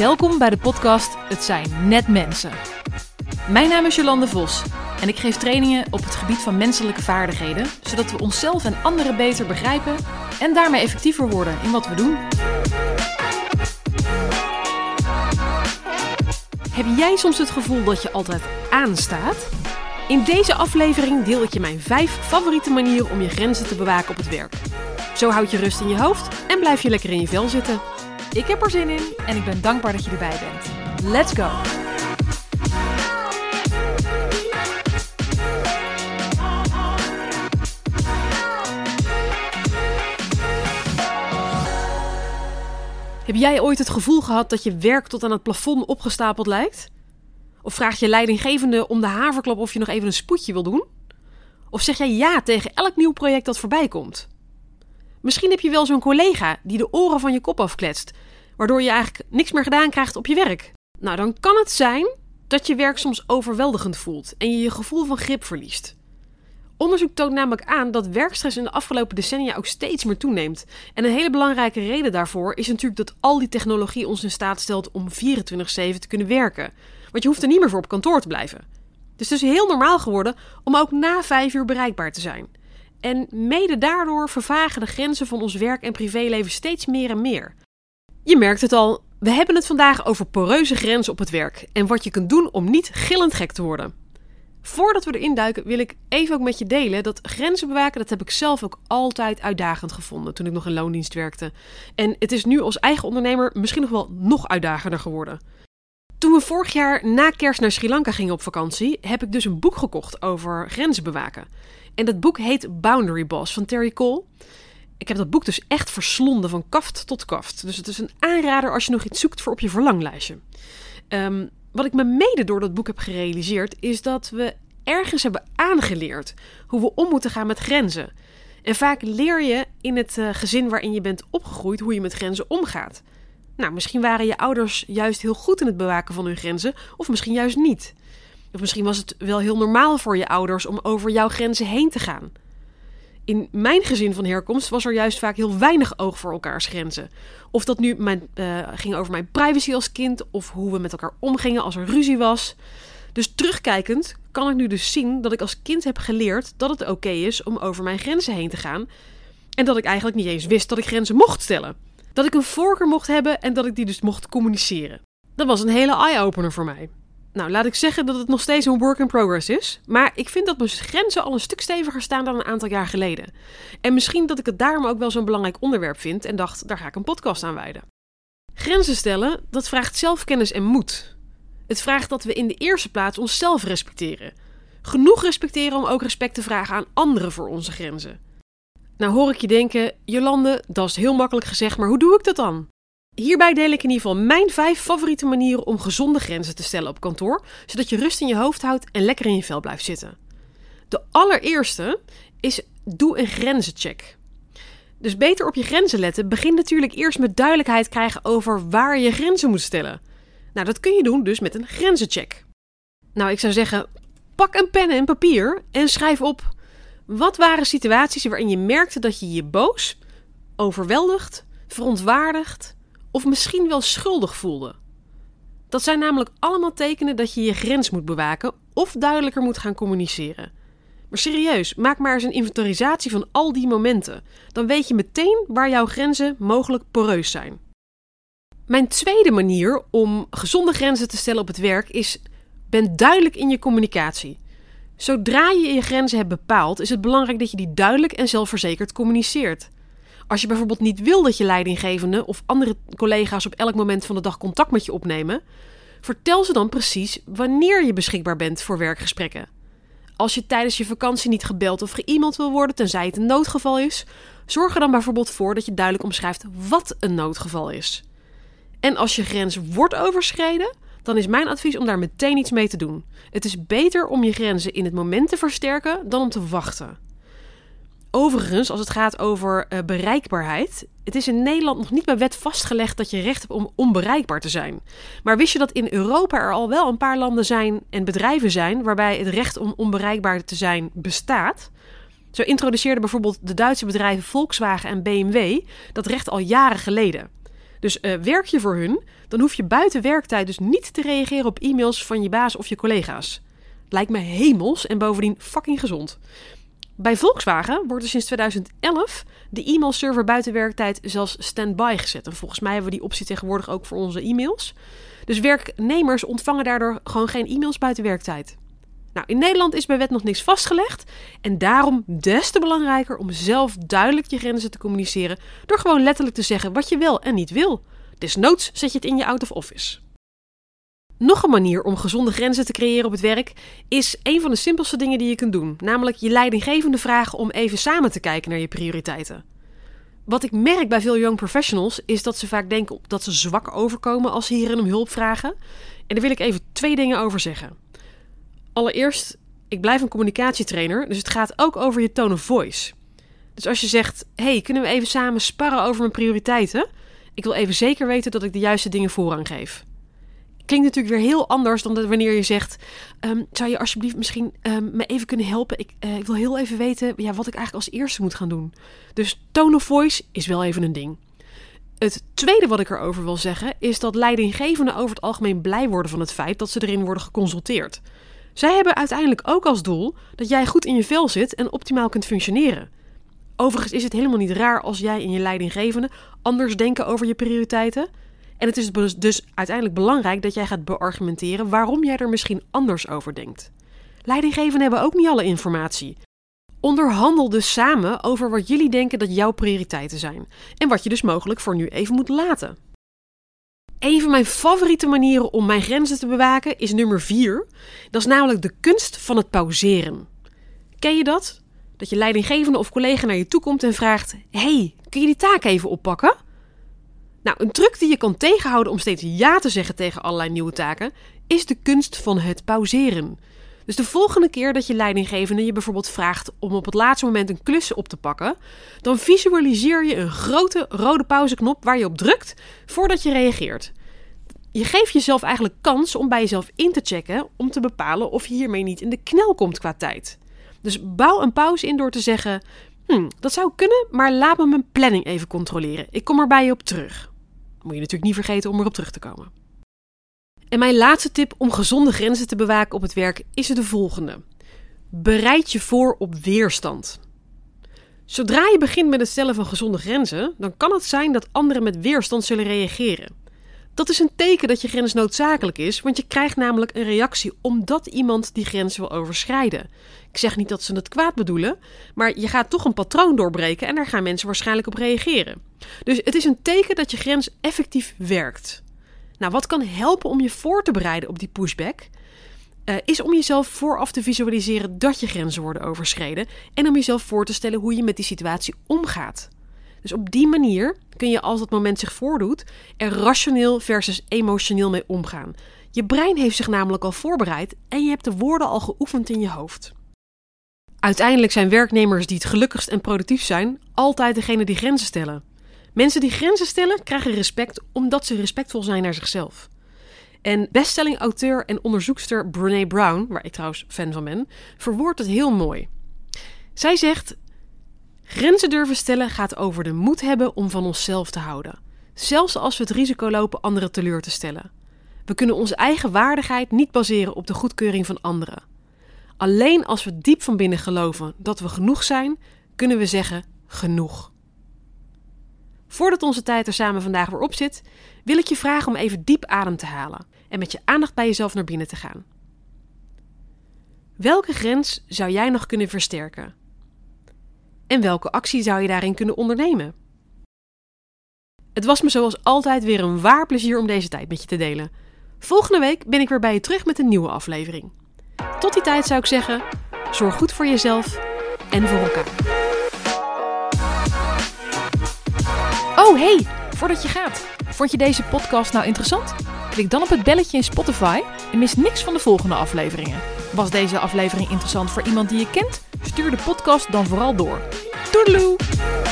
Welkom bij de podcast Het zijn net mensen. Mijn naam is Jolande Vos en ik geef trainingen op het gebied van menselijke vaardigheden, zodat we onszelf en anderen beter begrijpen en daarmee effectiever worden in wat we doen. Heb jij soms het gevoel dat je altijd aanstaat? In deze aflevering deel ik je mijn vijf favoriete manieren om je grenzen te bewaken op het werk. Zo houd je rust in je hoofd en blijf je lekker in je vel zitten. Ik heb er zin in en ik ben dankbaar dat je erbij bent. Let's go! Heb jij ooit het gevoel gehad dat je werk tot aan het plafond opgestapeld lijkt? Of vraag je leidinggevende om de haverklap of je nog even een spoedje wil doen? Of zeg jij ja tegen elk nieuw project dat voorbij komt? Misschien heb je wel zo'n collega die de oren van je kop afkletst, waardoor je eigenlijk niks meer gedaan krijgt op je werk. Nou, dan kan het zijn dat je werk soms overweldigend voelt en je je gevoel van grip verliest. Onderzoek toont namelijk aan dat werkstress in de afgelopen decennia ook steeds meer toeneemt. En een hele belangrijke reden daarvoor is natuurlijk dat al die technologie ons in staat stelt om 24/7 te kunnen werken. Want je hoeft er niet meer voor op kantoor te blijven. Het is dus heel normaal geworden om ook na 5 uur bereikbaar te zijn. En mede daardoor vervagen de grenzen van ons werk en privéleven steeds meer en meer. Je merkt het al, we hebben het vandaag over poreuze grenzen op het werk en wat je kunt doen om niet gillend gek te worden. Voordat we erin duiken, wil ik even ook met je delen dat grenzen bewaken, dat heb ik zelf ook altijd uitdagend gevonden toen ik nog in loondienst werkte. En het is nu als eigen ondernemer misschien nog wel nog uitdagender geworden. Toen we vorig jaar na kerst naar Sri Lanka gingen op vakantie, heb ik dus een boek gekocht over grenzen bewaken. En dat boek heet Boundary Boss van Terry Cole. Ik heb dat boek dus echt verslonden van kaft tot kaft. Dus het is een aanrader als je nog iets zoekt voor op je verlanglijstje. Um, wat ik me mede door dat boek heb gerealiseerd, is dat we ergens hebben aangeleerd hoe we om moeten gaan met grenzen. En vaak leer je in het uh, gezin waarin je bent opgegroeid hoe je met grenzen omgaat. Nou, misschien waren je ouders juist heel goed in het bewaken van hun grenzen, of misschien juist niet. Of misschien was het wel heel normaal voor je ouders om over jouw grenzen heen te gaan. In mijn gezin van herkomst was er juist vaak heel weinig oog voor elkaars grenzen. Of dat nu mijn, uh, ging over mijn privacy als kind, of hoe we met elkaar omgingen als er ruzie was. Dus terugkijkend kan ik nu dus zien dat ik als kind heb geleerd dat het oké is om over mijn grenzen heen te gaan. En dat ik eigenlijk niet eens wist dat ik grenzen mocht stellen. Dat ik een voorkeur mocht hebben en dat ik die dus mocht communiceren. Dat was een hele eye-opener voor mij. Nou, laat ik zeggen dat het nog steeds een work in progress is. Maar ik vind dat mijn grenzen al een stuk steviger staan dan een aantal jaar geleden. En misschien dat ik het daarom ook wel zo'n belangrijk onderwerp vind en dacht, daar ga ik een podcast aan wijden. Grenzen stellen, dat vraagt zelfkennis en moed. Het vraagt dat we in de eerste plaats onszelf respecteren. Genoeg respecteren om ook respect te vragen aan anderen voor onze grenzen. Nou hoor ik je denken, Jolande, dat is heel makkelijk gezegd, maar hoe doe ik dat dan? Hierbij deel ik in ieder geval mijn vijf favoriete manieren om gezonde grenzen te stellen op kantoor, zodat je rust in je hoofd houdt en lekker in je vel blijft zitten. De allereerste is doe een grenzencheck. Dus beter op je grenzen letten begint natuurlijk eerst met duidelijkheid krijgen over waar je grenzen moet stellen. Nou, dat kun je doen dus met een grenzencheck. Nou, ik zou zeggen, pak een pen en papier en schrijf op wat waren situaties waarin je merkte dat je je boos, overweldigd, verontwaardigd of misschien wel schuldig voelde. Dat zijn namelijk allemaal tekenen dat je je grens moet bewaken of duidelijker moet gaan communiceren. Maar serieus, maak maar eens een inventarisatie van al die momenten. Dan weet je meteen waar jouw grenzen mogelijk poreus zijn. Mijn tweede manier om gezonde grenzen te stellen op het werk is: ben duidelijk in je communicatie. Zodra je je grenzen hebt bepaald, is het belangrijk dat je die duidelijk en zelfverzekerd communiceert. Als je bijvoorbeeld niet wil dat je leidinggevende of andere collega's op elk moment van de dag contact met je opnemen, vertel ze dan precies wanneer je beschikbaar bent voor werkgesprekken. Als je tijdens je vakantie niet gebeld of ge-mailed wil worden, tenzij het een noodgeval is, zorg er dan bijvoorbeeld voor dat je duidelijk omschrijft wat een noodgeval is. En als je grens wordt overschreden, dan is mijn advies om daar meteen iets mee te doen. Het is beter om je grenzen in het moment te versterken dan om te wachten. Overigens, als het gaat over uh, bereikbaarheid. Het is in Nederland nog niet bij wet vastgelegd dat je recht hebt om onbereikbaar te zijn. Maar wist je dat in Europa er al wel een paar landen zijn en bedrijven zijn waarbij het recht om onbereikbaar te zijn bestaat? Zo introduceerden bijvoorbeeld de Duitse bedrijven Volkswagen en BMW dat recht al jaren geleden. Dus uh, werk je voor hun, dan hoef je buiten werktijd dus niet te reageren op e-mails van je baas of je collega's. Lijkt me hemels en bovendien fucking gezond. Bij Volkswagen wordt er sinds 2011 de e-mailserver buiten werktijd zelfs standby gezet. En volgens mij hebben we die optie tegenwoordig ook voor onze e-mails. Dus werknemers ontvangen daardoor gewoon geen e-mails buiten werktijd. Nou, in Nederland is bij wet nog niks vastgelegd. En daarom des te belangrijker om zelf duidelijk je grenzen te communiceren. Door gewoon letterlijk te zeggen wat je wel en niet wil. Desnoods zet je het in je out of office. Nog een manier om gezonde grenzen te creëren op het werk is een van de simpelste dingen die je kunt doen, namelijk je leidinggevende vragen om even samen te kijken naar je prioriteiten. Wat ik merk bij veel young professionals is dat ze vaak denken dat ze zwak overkomen als ze hierin om hulp vragen. En daar wil ik even twee dingen over zeggen. Allereerst, ik blijf een communicatietrainer, dus het gaat ook over je tone of voice. Dus als je zegt: hey, kunnen we even samen sparren over mijn prioriteiten? Ik wil even zeker weten dat ik de juiste dingen voorrang geef klinkt natuurlijk weer heel anders dan wanneer je zegt: um, Zou je alsjeblieft misschien um, me even kunnen helpen? Ik, uh, ik, wil heel even weten ja, wat ik eigenlijk als eerste moet gaan doen. Dus tone of voice is wel even een ding. Het tweede wat ik erover wil zeggen is dat leidinggevenden over het algemeen blij worden van het feit dat ze erin worden geconsulteerd. Zij hebben uiteindelijk ook als doel dat jij goed in je vel zit en optimaal kunt functioneren. Overigens is het helemaal niet raar als jij en je leidinggevende anders denken over je prioriteiten. En het is dus, dus uiteindelijk belangrijk dat jij gaat beargumenteren waarom jij er misschien anders over denkt. Leidinggevenden hebben ook niet alle informatie. Onderhandel dus samen over wat jullie denken dat jouw prioriteiten zijn en wat je dus mogelijk voor nu even moet laten. Een van mijn favoriete manieren om mijn grenzen te bewaken is nummer 4. Dat is namelijk de kunst van het pauzeren. Ken je dat? Dat je leidinggevende of collega naar je toe komt en vraagt: Hey, kun je die taak even oppakken? Nou, een truc die je kan tegenhouden om steeds ja te zeggen tegen allerlei nieuwe taken, is de kunst van het pauzeren. Dus de volgende keer dat je leidinggevende je bijvoorbeeld vraagt om op het laatste moment een klus op te pakken, dan visualiseer je een grote rode pauzeknop waar je op drukt voordat je reageert. Je geeft jezelf eigenlijk kans om bij jezelf in te checken om te bepalen of je hiermee niet in de knel komt qua tijd. Dus bouw een pauze in door te zeggen: hm, dat zou kunnen, maar laat me mijn planning even controleren. Ik kom er bij je op terug moet je natuurlijk niet vergeten om erop terug te komen. En mijn laatste tip om gezonde grenzen te bewaken op het werk is de volgende. Bereid je voor op weerstand. Zodra je begint met het stellen van gezonde grenzen, dan kan het zijn dat anderen met weerstand zullen reageren. Dat is een teken dat je grens noodzakelijk is, want je krijgt namelijk een reactie omdat iemand die grens wil overschrijden. Ik zeg niet dat ze het kwaad bedoelen, maar je gaat toch een patroon doorbreken en daar gaan mensen waarschijnlijk op reageren. Dus het is een teken dat je grens effectief werkt. Nou, wat kan helpen om je voor te bereiden op die pushback? Uh, is om jezelf vooraf te visualiseren dat je grenzen worden overschreden en om jezelf voor te stellen hoe je met die situatie omgaat. Dus op die manier kun je als dat moment zich voordoet er rationeel versus emotioneel mee omgaan. Je brein heeft zich namelijk al voorbereid en je hebt de woorden al geoefend in je hoofd. Uiteindelijk zijn werknemers die het gelukkigst en productief zijn altijd degene die grenzen stellen. Mensen die grenzen stellen krijgen respect omdat ze respectvol zijn naar zichzelf. En bestselling-auteur en onderzoekster Brene Brown, waar ik trouwens fan van ben, verwoordt het heel mooi. Zij zegt: Grenzen durven stellen gaat over de moed hebben om van onszelf te houden, zelfs als we het risico lopen anderen teleur te stellen. We kunnen onze eigen waardigheid niet baseren op de goedkeuring van anderen. Alleen als we diep van binnen geloven dat we genoeg zijn, kunnen we zeggen genoeg. Voordat onze tijd er samen vandaag weer op zit, wil ik je vragen om even diep adem te halen en met je aandacht bij jezelf naar binnen te gaan. Welke grens zou jij nog kunnen versterken? En welke actie zou je daarin kunnen ondernemen? Het was me zoals altijd weer een waar plezier om deze tijd met je te delen. Volgende week ben ik weer bij je terug met een nieuwe aflevering. Tot die tijd zou ik zeggen: zorg goed voor jezelf en voor elkaar. Oh hey, voordat je gaat, vond je deze podcast nou interessant? Klik dan op het belletje in Spotify en mis niks van de volgende afleveringen. Was deze aflevering interessant voor iemand die je kent? Stuur de podcast dan vooral door. Toodaloo!